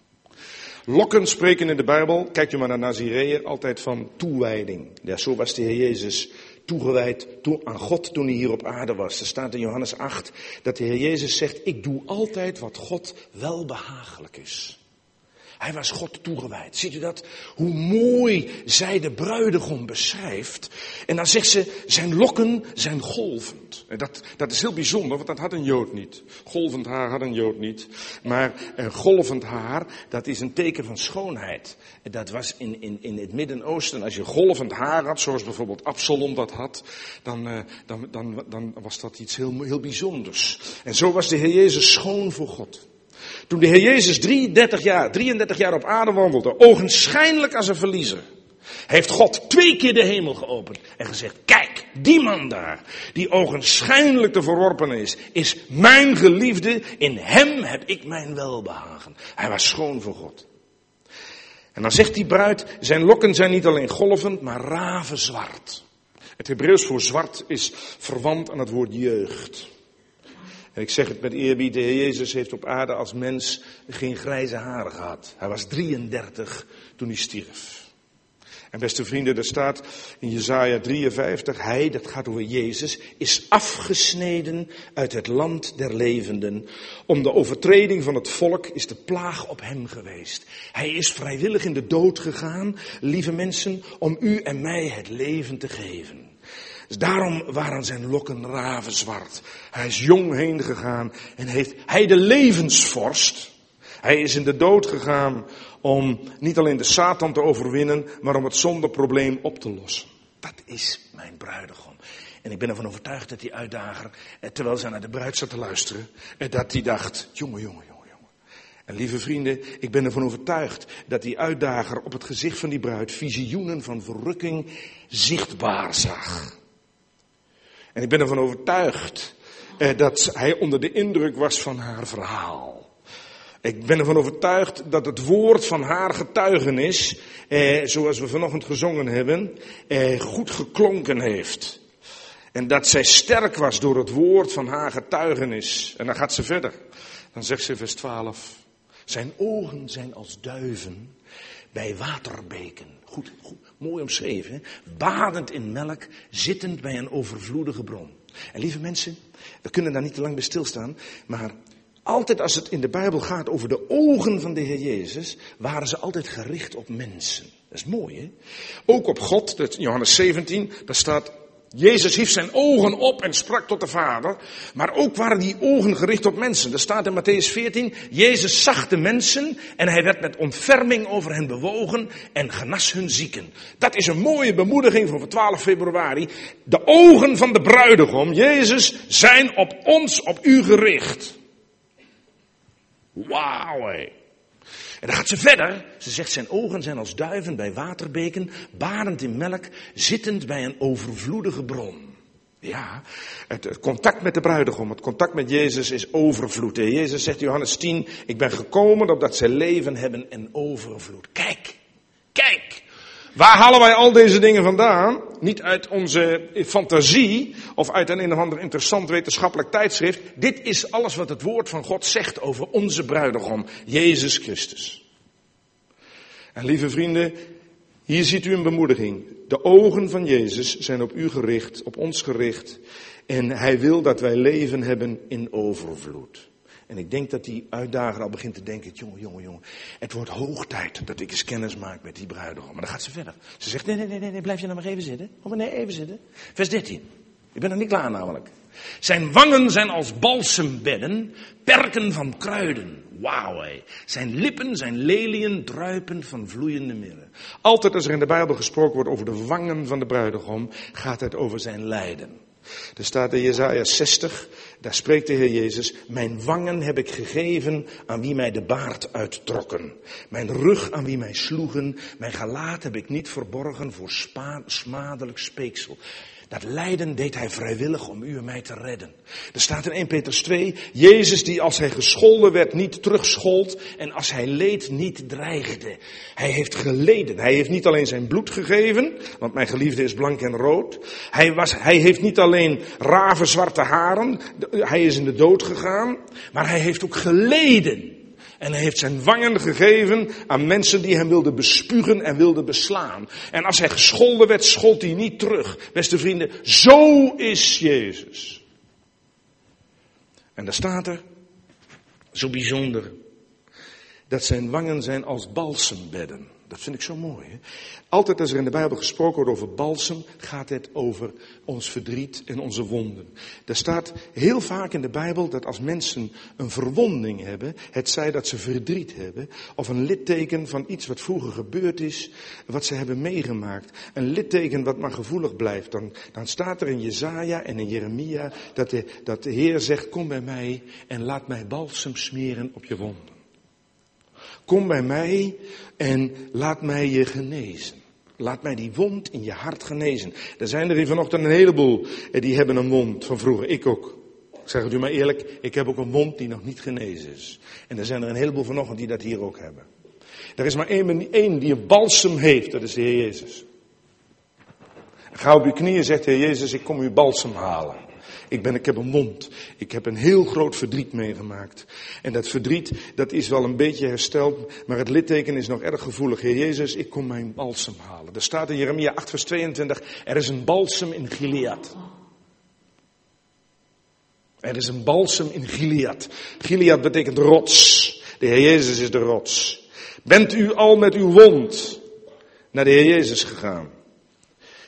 A: Lokken spreken in de Bijbel, kijkt u maar naar Nazireeën, altijd van toewijding. Ja, zo was de Heer Jezus toegewijd aan God toen hij hier op aarde was. Er staat in Johannes 8 dat de Heer Jezus zegt, ik doe altijd wat God wel behagelijk is. Hij was God toegewijd. Ziet u dat? Hoe mooi zij de bruidegom beschrijft. En dan zegt ze, zijn lokken zijn golvend. En dat, dat is heel bijzonder, want dat had een Jood niet. Golvend haar had een Jood niet. Maar een golvend haar, dat is een teken van schoonheid. Dat was in, in, in het Midden-Oosten, als je golvend haar had, zoals bijvoorbeeld Absalom dat had, dan, uh, dan, dan, dan was dat iets heel, heel bijzonders. En zo was de Heer Jezus schoon voor God. Toen de Heer Jezus 33 jaar, 33 jaar op aarde wandelde, ogenschijnlijk als een verliezer, heeft God twee keer de hemel geopend en gezegd, kijk, die man daar, die ogenschijnlijk te verworpen is, is mijn geliefde, in hem heb ik mijn welbehagen. Hij was schoon voor God. En dan zegt die bruid, zijn lokken zijn niet alleen golvend, maar ravenzwart. Het Hebreeuws voor zwart is verwant aan het woord jeugd. En ik zeg het met eerbied, de Heer Jezus heeft op aarde als mens geen grijze haren gehad. Hij was 33 toen hij stierf. En beste vrienden, er staat in Jezaja 53, hij, dat gaat over Jezus, is afgesneden uit het land der levenden. Om de overtreding van het volk is de plaag op hem geweest. Hij is vrijwillig in de dood gegaan, lieve mensen, om u en mij het leven te geven. Dus daarom waren zijn lokken ravenzwart. Hij is jong heen gegaan en heeft hij de levensvorst. Hij is in de dood gegaan om niet alleen de Satan te overwinnen, maar om het zondeprobleem op te lossen. Dat is mijn bruidegom. En ik ben ervan overtuigd dat die uitdager, eh, terwijl ze naar de bruid zat te luisteren, eh, dat hij dacht, jongen, jongen, jongen, jongen. En lieve vrienden, ik ben ervan overtuigd dat die uitdager op het gezicht van die bruid visioenen van verrukking zichtbaar zag. En ik ben ervan overtuigd eh, dat hij onder de indruk was van haar verhaal. Ik ben ervan overtuigd dat het woord van haar getuigenis, eh, zoals we vanochtend gezongen hebben, eh, goed geklonken heeft. En dat zij sterk was door het woord van haar getuigenis. En dan gaat ze verder. Dan zegt ze vers 12. Zijn ogen zijn als duiven bij waterbeken. Goed, goed mooi omschreven. Badend in melk, zittend bij een overvloedige bron. En lieve mensen, we kunnen daar niet te lang bij stilstaan, maar altijd als het in de Bijbel gaat over de ogen van de Heer Jezus, waren ze altijd gericht op mensen. Dat is mooi, hè? Ook op God, dat Johannes 17, daar staat Jezus hief zijn ogen op en sprak tot de Vader. Maar ook waren die ogen gericht op mensen. Er staat in Matthäus 14, Jezus zag de mensen en hij werd met ontferming over hen bewogen en genas hun zieken. Dat is een mooie bemoediging voor 12 februari. De ogen van de bruidegom, Jezus, zijn op ons, op u gericht. Wauw. En dan gaat ze verder. Ze zegt zijn ogen zijn als duiven bij waterbeken, barend in melk, zittend bij een overvloedige bron. Ja, het, contact met de bruidegom, het contact met Jezus is overvloed. Jezus zegt Johannes 10, ik ben gekomen opdat ze leven hebben en overvloed. Kijk. Waar halen wij al deze dingen vandaan? Niet uit onze fantasie of uit een, een of ander interessant wetenschappelijk tijdschrift. Dit is alles wat het woord van God zegt over onze bruidegom, Jezus Christus. En lieve vrienden, hier ziet u een bemoediging. De ogen van Jezus zijn op u gericht, op ons gericht. En hij wil dat wij leven hebben in overvloed. En ik denk dat die uitdager al begint te denken, jongen, jongen, jongen. Het wordt hoog tijd dat ik eens kennis maak met die bruidegom. Maar dan gaat ze verder. Ze zegt, nee, nee, nee, nee, blijf je nou maar even zitten. Oh, maar nee, even zitten. Vers 13. Ik ben nog niet klaar namelijk. Zijn wangen zijn als balsembedden, perken van kruiden. Wauw, hé. Zijn lippen zijn leliën druipen van vloeiende mirre. Altijd als er in de Bijbel gesproken wordt over de wangen van de bruidegom, gaat het over zijn lijden. Er staat in Jesaja 60, daar spreekt de Heer Jezus, mijn wangen heb ik gegeven aan wie mij de baard uittrokken. Mijn rug aan wie mij sloegen, mijn gelaat heb ik niet verborgen voor smadelijk speeksel. Dat lijden deed hij vrijwillig om u en mij te redden. Er staat in 1 Petrus 2, Jezus die als hij gescholden werd niet terugschold en als hij leed niet dreigde. Hij heeft geleden. Hij heeft niet alleen zijn bloed gegeven, want mijn geliefde is blank en rood. Hij, was, hij heeft niet alleen ravenzwarte haren, hij is in de dood gegaan, maar hij heeft ook geleden. En hij heeft zijn wangen gegeven aan mensen die hem wilden bespugen en wilden beslaan. En als hij gescholden werd, schold hij niet terug. Beste vrienden, zo is Jezus. En daar staat er, zo bijzonder, dat zijn wangen zijn als balsembedden. Dat vind ik zo mooi. Hè? Altijd als er in de Bijbel gesproken wordt over balsem, gaat het over ons verdriet en onze wonden. Er staat heel vaak in de Bijbel dat als mensen een verwonding hebben, het zij dat ze verdriet hebben, of een litteken van iets wat vroeger gebeurd is, wat ze hebben meegemaakt, een litteken wat maar gevoelig blijft, dan, dan staat er in Jezaja en in Jeremia dat de, dat de Heer zegt, kom bij mij en laat mij balsem smeren op je wonden. Kom bij mij en laat mij je genezen. Laat mij die wond in je hart genezen. Er zijn er hier vanochtend een heleboel eh, die hebben een wond van vroeger. Ik ook. Ik zeg het u maar eerlijk, ik heb ook een wond die nog niet genezen is. En er zijn er een heleboel vanochtend die dat hier ook hebben. Er is maar één, die een balsem heeft, dat is de Heer Jezus. Ga op uw knieën, zegt de Heer Jezus, ik kom uw balsem halen. Ik, ben, ik heb een mond. Ik heb een heel groot verdriet meegemaakt. En dat verdriet, dat is wel een beetje hersteld, maar het litteken is nog erg gevoelig. Heer Jezus, ik kom mijn balsem halen. Er staat in Jeremia 8 vers 22, er is een balsem in Gilead. Er is een balsem in Gilead. Gilead betekent rots. De Heer Jezus is de rots. Bent u al met uw wond naar de Heer Jezus gegaan?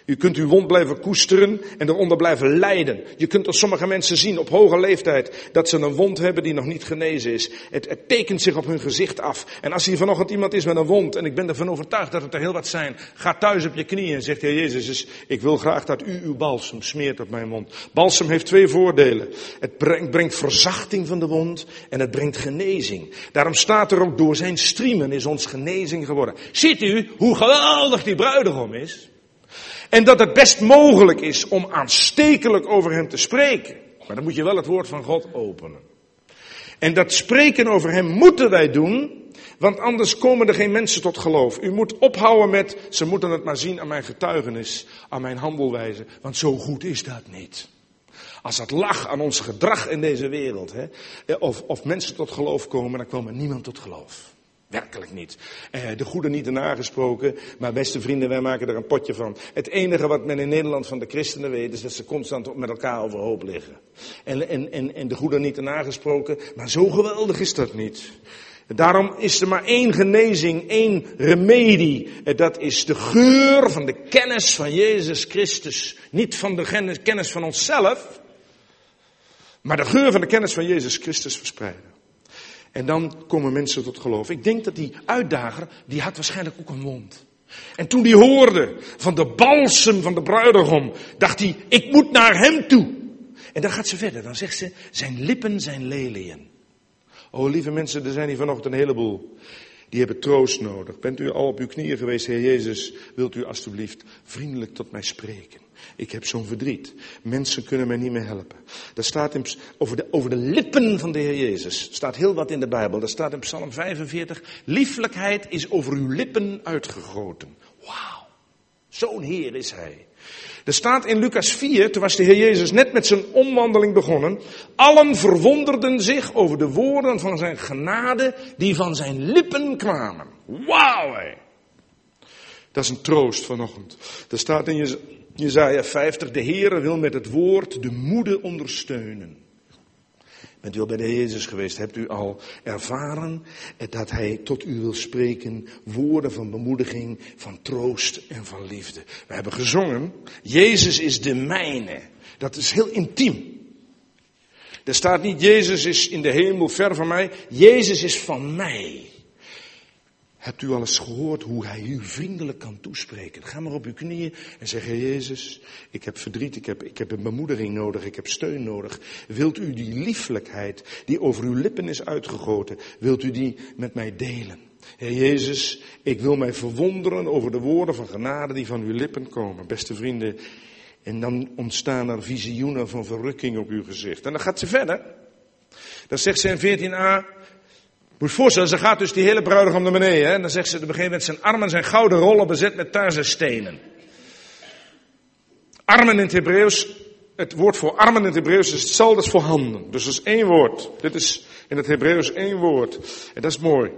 A: U kunt uw wond blijven koesteren en eronder blijven lijden. Je kunt er sommige mensen zien op hoge leeftijd dat ze een wond hebben die nog niet genezen is. Het, het tekent zich op hun gezicht af. En als hier vanochtend iemand is met een wond, en ik ben ervan overtuigd dat het er heel wat zijn, ga thuis op je knieën en zegt, Heer Jezus, ik wil graag dat u uw balsem smeert op mijn wond. Balsem heeft twee voordelen. Het brengt, brengt verzachting van de wond en het brengt genezing. Daarom staat er ook door zijn striemen is ons genezing geworden. Ziet u hoe geweldig die bruidegom is? En dat het best mogelijk is om aanstekelijk over hem te spreken. Maar dan moet je wel het woord van God openen. En dat spreken over hem moeten wij doen, want anders komen er geen mensen tot geloof. U moet ophouden met, ze moeten het maar zien aan mijn getuigenis, aan mijn handelwijze, want zo goed is dat niet. Als dat lag aan ons gedrag in deze wereld, hè, of, of mensen tot geloof komen, dan komen niemand tot geloof. Werkelijk niet. Eh, de goede niet nagesproken, maar beste vrienden, wij maken er een potje van. Het enige wat men in Nederland van de christenen weet, is dat ze constant met elkaar overhoop liggen. En, en, en, en de goede niet nagesproken, maar zo geweldig is dat niet. Daarom is er maar één genezing, één remedie. Dat is de geur van de kennis van Jezus Christus. Niet van de kennis van onszelf, maar de geur van de kennis van Jezus Christus verspreiden. En dan komen mensen tot geloof. Ik denk dat die uitdager, die had waarschijnlijk ook een mond. En toen die hoorde van de balsem van de bruidegom, dacht hij, ik moet naar hem toe. En dan gaat ze verder, dan zegt ze, zijn lippen zijn leliën. Oh lieve mensen, er zijn hier vanochtend een heleboel. Die hebben troost nodig. Bent u al op uw knieën geweest, Heer Jezus? Wilt u alstublieft vriendelijk tot mij spreken? Ik heb zo'n verdriet. Mensen kunnen mij niet meer helpen. Dat staat in, over, de, over de lippen van de Heer Jezus. staat heel wat in de Bijbel. Dat staat in Psalm 45. Lieflijkheid is over uw lippen uitgegoten. Wauw. Zo'n Heer is Hij. Er staat in Lucas 4, toen was de Heer Jezus net met zijn omwandeling begonnen. Allen verwonderden zich over de woorden van zijn genade die van zijn lippen kwamen. Wauw! Dat is een troost vanochtend. Er staat in Jezaja 50, de Heer wil met het woord de moede ondersteunen. Bent u al bij de Jezus geweest? Hebt u al ervaren dat Hij tot u wil spreken woorden van bemoediging, van troost en van liefde? We hebben gezongen, Jezus is de mijne. Dat is heel intiem. Er staat niet, Jezus is in de hemel ver van mij. Jezus is van mij. Hebt u al eens gehoord hoe hij u vriendelijk kan toespreken? Ga maar op uw knieën en zeg, Jezus, ik heb verdriet, ik heb, ik heb een bemoedering nodig, ik heb steun nodig. Wilt u die lieflijkheid die over uw lippen is uitgegoten, wilt u die met mij delen? Heer Jezus, ik wil mij verwonderen over de woorden van genade die van uw lippen komen. Beste vrienden, en dan ontstaan er visioenen van verrukking op uw gezicht. En dan gaat ze verder. Dan zegt ze in 14a, moet je voorstellen, ze gaat dus die hele bruidegom naar beneden. Hè? En dan zegt ze, op een gegeven moment zijn armen zijn gouden rollen bezet met stenen. Armen in het Hebreeuws, het woord voor armen in het Hebreeuws is hetzelfde als voor handen. Dus dat is één woord. Dit is in het Hebreeuws één woord. En dat is mooi.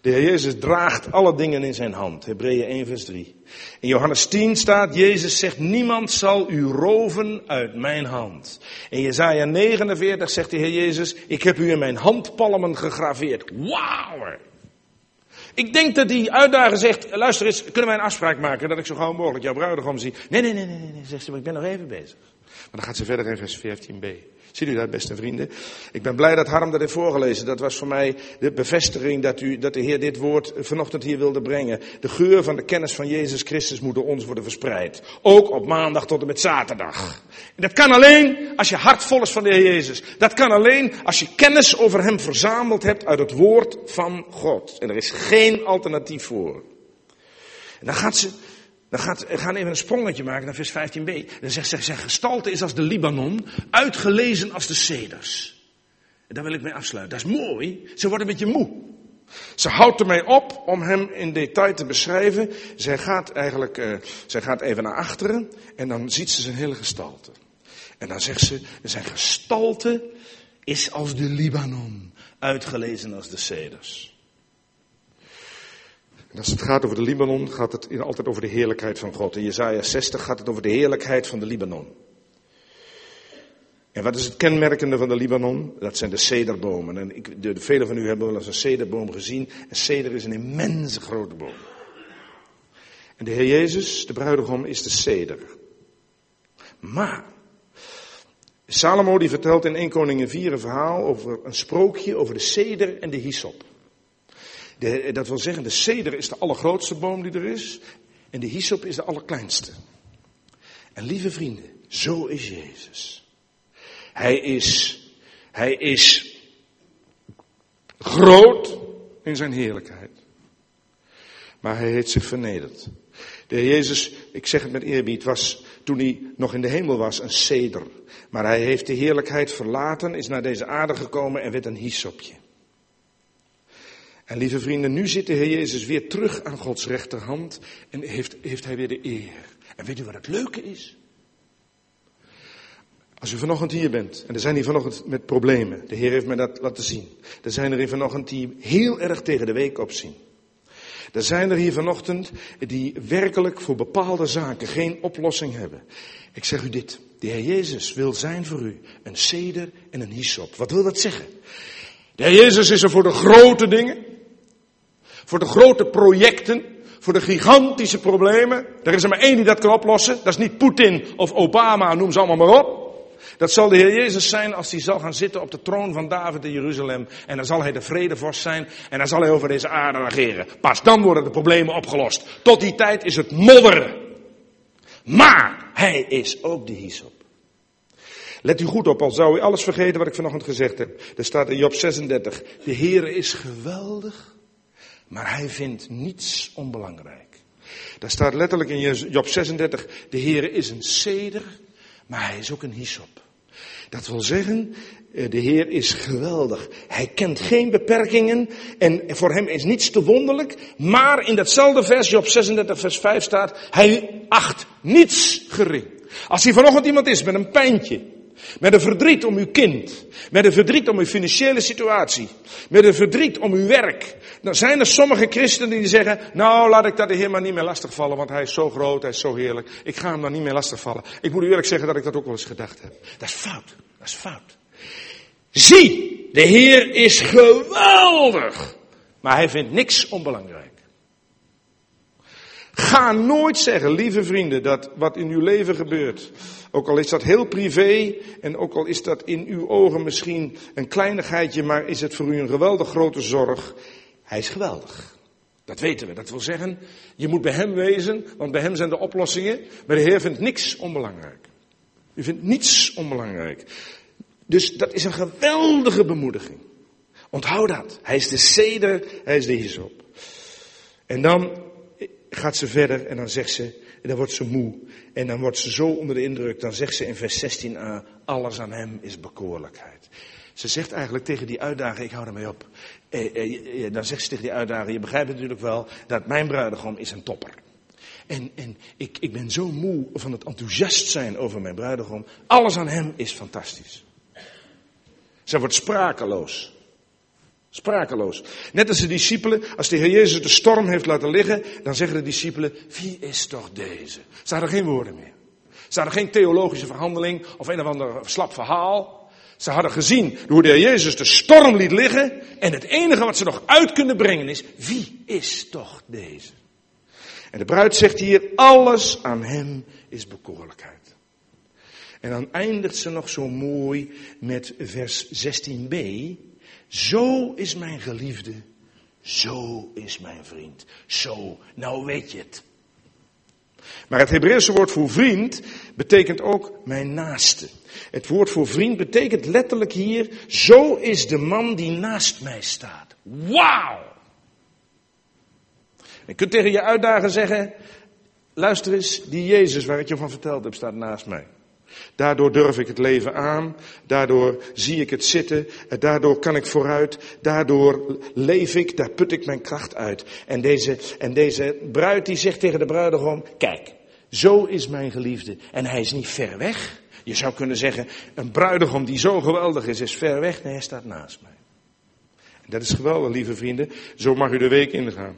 A: De Heer Jezus draagt alle dingen in zijn hand. Hebreeën 1 vers 3. In Johannes 10 staat, Jezus zegt, niemand zal u roven uit mijn hand. In Jezaja 49 zegt de Heer Jezus, ik heb u in mijn handpalmen gegraveerd. Wauw! Ik denk dat die uitdager zegt, luister eens, kunnen wij een afspraak maken dat ik zo gauw mogelijk jouw bruidegom zie? Nee, nee, nee, nee, nee, zegt ze, maar ik ben nog even bezig. Maar dan gaat ze verder in vers 14b. Ziet u dat, beste vrienden? Ik ben blij dat Harm dat heeft voorgelezen. Dat was voor mij de bevestiging dat, u, dat de Heer dit woord vanochtend hier wilde brengen. De geur van de kennis van Jezus Christus moet door ons worden verspreid. Ook op maandag tot en met zaterdag. En dat kan alleen als je hart vol is van de Heer Jezus. Dat kan alleen als je kennis over Hem verzameld hebt uit het woord van God. En er is geen alternatief voor. En dan gaat ze dan gaat, gaan even een sprongetje maken naar vers 15b. Dan zegt ze, zijn gestalte is als de Libanon, uitgelezen als de ceders. En daar wil ik mee afsluiten. Dat is mooi. Ze wordt een beetje moe. Ze houdt ermee op om hem in detail te beschrijven. Zij gaat eigenlijk, uh, zij gaat even naar achteren en dan ziet ze zijn hele gestalte. En dan zegt ze, zijn gestalte is als de Libanon, uitgelezen als de ceders. En als het gaat over de Libanon, gaat het altijd over de heerlijkheid van God. In Jezaja 60 gaat het over de heerlijkheid van de Libanon. En wat is het kenmerkende van de Libanon? Dat zijn de cederbomen. En ik, de, de velen van u hebben wel eens een cederboom gezien. Een ceder is een immense grote boom. En de Heer Jezus, de bruidegom, is de ceder. Maar, Salomo die vertelt in 1 Koningin 4 een verhaal over een sprookje over de ceder en de hyssop. Dat wil zeggen, de ceder is de allergrootste boom die er is. En de hyssop is de allerkleinste. En lieve vrienden, zo is Jezus. Hij is, hij is groot in zijn heerlijkheid. Maar hij heeft zich vernederd. De Jezus, ik zeg het met eerbied, was toen hij nog in de hemel was een ceder. Maar hij heeft de heerlijkheid verlaten, is naar deze aarde gekomen en werd een hyssopje. En lieve vrienden, nu zit de Heer Jezus weer terug aan Gods rechterhand en heeft, heeft hij weer de eer. En weet u wat het leuke is? Als u vanochtend hier bent, en er zijn hier vanochtend met problemen, de Heer heeft mij dat laten zien. Er zijn er hier vanochtend die heel erg tegen de week opzien. Er zijn er hier vanochtend die werkelijk voor bepaalde zaken geen oplossing hebben. Ik zeg u dit, de Heer Jezus wil zijn voor u een ceder en een hyssop. Wat wil dat zeggen? De Heer Jezus is er voor de grote dingen. Voor de grote projecten, voor de gigantische problemen. Er is er maar één die dat kan oplossen. Dat is niet Poetin of Obama, noem ze allemaal maar op. Dat zal de Heer Jezus zijn als hij zal gaan zitten op de troon van David in Jeruzalem. En dan zal hij de vredevorst zijn en dan zal hij over deze aarde regeren. Pas dan worden de problemen opgelost. Tot die tijd is het modder. Maar hij is ook de hyssop. Let u goed op, al zou u alles vergeten wat ik vanochtend gezegd heb. Er staat in Job 36, de Heer is geweldig maar hij vindt niets onbelangrijk. Daar staat letterlijk in Job 36, de Heer is een ceder, maar hij is ook een hyssop. Dat wil zeggen, eh, de Heer is geweldig. Hij kent geen beperkingen en voor hem is niets te wonderlijk. Maar in datzelfde vers, Job 36 vers 5 staat, hij acht niets gering. Als hij vanochtend iemand is met een pijntje, met een verdriet om uw kind. Met een verdriet om uw financiële situatie. Met een verdriet om uw werk. Dan zijn er sommige christenen die zeggen, nou laat ik dat de Heer maar niet meer lastigvallen, want hij is zo groot, hij is zo heerlijk. Ik ga hem dan niet meer lastigvallen. Ik moet u eerlijk zeggen dat ik dat ook wel eens gedacht heb. Dat is fout. Dat is fout. Zie, de Heer is geweldig. Maar hij vindt niks onbelangrijk. Ga nooit zeggen, lieve vrienden, dat wat in uw leven gebeurt, ook al is dat heel privé en ook al is dat in uw ogen misschien een kleinigheidje, maar is het voor u een geweldig grote zorg. Hij is geweldig. Dat weten we. Dat wil zeggen, je moet bij hem wezen, want bij hem zijn de oplossingen. Maar de Heer vindt niks onbelangrijk. U vindt niets onbelangrijk. Dus dat is een geweldige bemoediging. Onthoud dat. Hij is de ceder, hij is de hyssop. En dan gaat ze verder en dan zegt ze, en dan wordt ze moe. En dan wordt ze zo onder de indruk, dan zegt ze in vers 16a, alles aan hem is bekoorlijkheid. Ze zegt eigenlijk tegen die uitdager, ik hou ermee op. Eh, eh, dan zegt ze tegen die uitdager, je begrijpt natuurlijk wel dat mijn bruidegom is een topper. En, en ik, ik ben zo moe van het enthousiast zijn over mijn bruidegom. Alles aan hem is fantastisch. Zij wordt sprakeloos. Sprakeloos. Net als de discipelen, als de Heer Jezus de storm heeft laten liggen, dan zeggen de discipelen, wie is toch deze? Ze hadden geen woorden meer. Ze hadden geen theologische verhandeling of een of ander slap verhaal. Ze hadden gezien hoe de Heer Jezus de storm liet liggen. En het enige wat ze nog uit kunnen brengen is, wie is toch deze? En de bruid zegt hier, alles aan hem is bekoorlijkheid. En dan eindigt ze nog zo mooi met vers 16b. Zo is mijn geliefde, zo is mijn vriend. Zo, nou weet je het. Maar het Hebreeuwse woord voor vriend betekent ook mijn naaste. Het woord voor vriend betekent letterlijk hier, zo is de man die naast mij staat. Wauw! Je kunt tegen je uitdagen zeggen, luister eens, die Jezus waar ik je van verteld heb staat naast mij. Daardoor durf ik het leven aan, daardoor zie ik het zitten, daardoor kan ik vooruit, daardoor leef ik, daar put ik mijn kracht uit. En deze, en deze bruid die zegt tegen de bruidegom, kijk, zo is mijn geliefde en hij is niet ver weg. Je zou kunnen zeggen, een bruidegom die zo geweldig is, is ver weg. Nee, hij staat naast mij. En dat is geweldig, lieve vrienden. Zo mag u de week ingaan.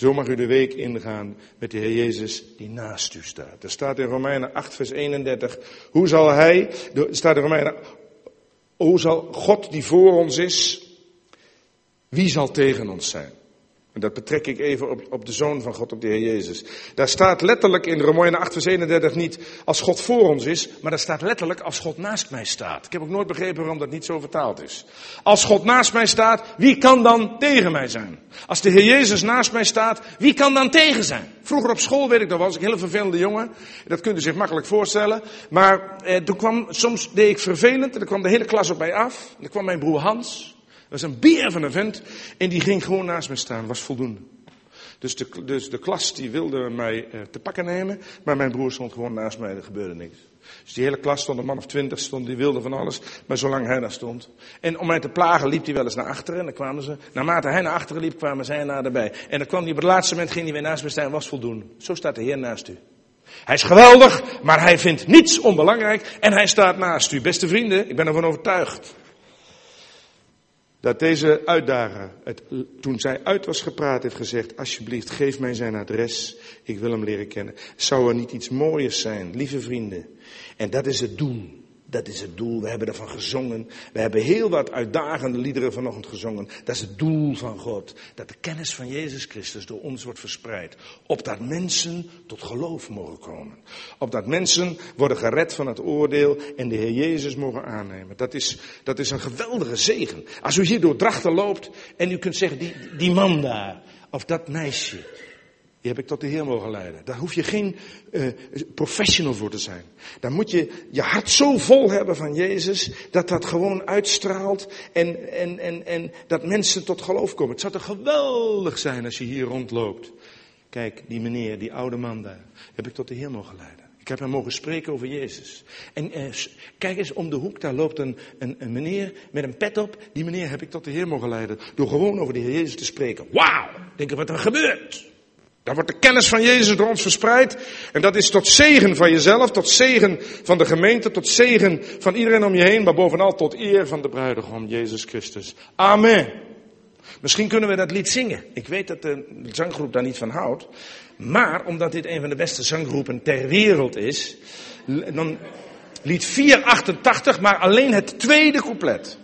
A: Zo mag u de week ingaan met de Heer Jezus die naast u staat. Er staat in Romeinen 8, vers 31. Hoe zal hij, er staat in Romeinen, hoe zal God die voor ons is, wie zal tegen ons zijn? Dat betrek ik even op, op de Zoon van God, op de Heer Jezus. Daar staat letterlijk in Romeinen 8 vers 31 niet als God voor ons is, maar daar staat letterlijk als God naast mij staat. Ik heb ook nooit begrepen waarom dat niet zo vertaald is. Als God naast mij staat, wie kan dan tegen mij zijn? Als de Heer Jezus naast mij staat, wie kan dan tegen zijn? Vroeger op school, weet ik dat was ik een hele vervelende jongen. Dat kunt u zich makkelijk voorstellen. Maar eh, toen kwam, soms deed ik vervelend en dan kwam de hele klas op mij af. En dan kwam mijn broer Hans was een bier van een vent en die ging gewoon naast me staan, was voldoende. Dus de, dus de klas die wilde mij eh, te pakken nemen, maar mijn broer stond gewoon naast mij, er gebeurde niks. Dus die hele klas stond, een man of twintig stond, die wilde van alles, maar zolang hij daar stond. En om mij te plagen liep hij wel eens naar achteren en dan kwamen ze, naarmate hij naar achteren liep, kwamen zij naderbij. En dan kwam hij op het laatste moment, ging hij weer naast me staan, was voldoende. Zo staat de Heer naast u. Hij is geweldig, maar hij vindt niets onbelangrijk en hij staat naast u. Beste vrienden, ik ben ervan overtuigd dat deze uitdager, het, toen zij uit was gepraat, heeft gezegd, alsjeblieft geef mij zijn adres, ik wil hem leren kennen. Zou er niet iets mooiers zijn, lieve vrienden? En dat is het doel. Dat is het doel. We hebben ervan gezongen. We hebben heel wat uitdagende liederen vanochtend gezongen. Dat is het doel van God. Dat de kennis van Jezus Christus door ons wordt verspreid. Opdat mensen tot geloof mogen komen. Opdat mensen worden gered van het oordeel en de Heer Jezus mogen aannemen. Dat is, dat is een geweldige zegen. Als u hier door Drachten loopt en u kunt zeggen, die, die man daar, of dat meisje. Die heb ik tot de Heer mogen leiden. Daar hoef je geen uh, professional voor te zijn. Daar moet je je hart zo vol hebben van Jezus, dat dat gewoon uitstraalt en, en, en, en dat mensen tot geloof komen. Het zou toch geweldig zijn als je hier rondloopt. Kijk, die meneer, die oude man daar, heb ik tot de Heer mogen leiden. Ik heb hem mogen spreken over Jezus. En eh, kijk eens om de hoek, daar loopt een, een, een, meneer met een pet op. Die meneer heb ik tot de Heer mogen leiden. Door gewoon over de Heer Jezus te spreken. Wauw! Denk je wat er gebeurt? Dan wordt de kennis van Jezus door ons verspreid. En dat is tot zegen van jezelf, tot zegen van de gemeente, tot zegen van iedereen om je heen. Maar bovenal tot eer van de bruidegom, Jezus Christus. Amen. Misschien kunnen we dat lied zingen. Ik weet dat de zanggroep daar niet van houdt. Maar omdat dit een van de beste zanggroepen ter wereld is, dan lied 488, maar alleen het tweede couplet.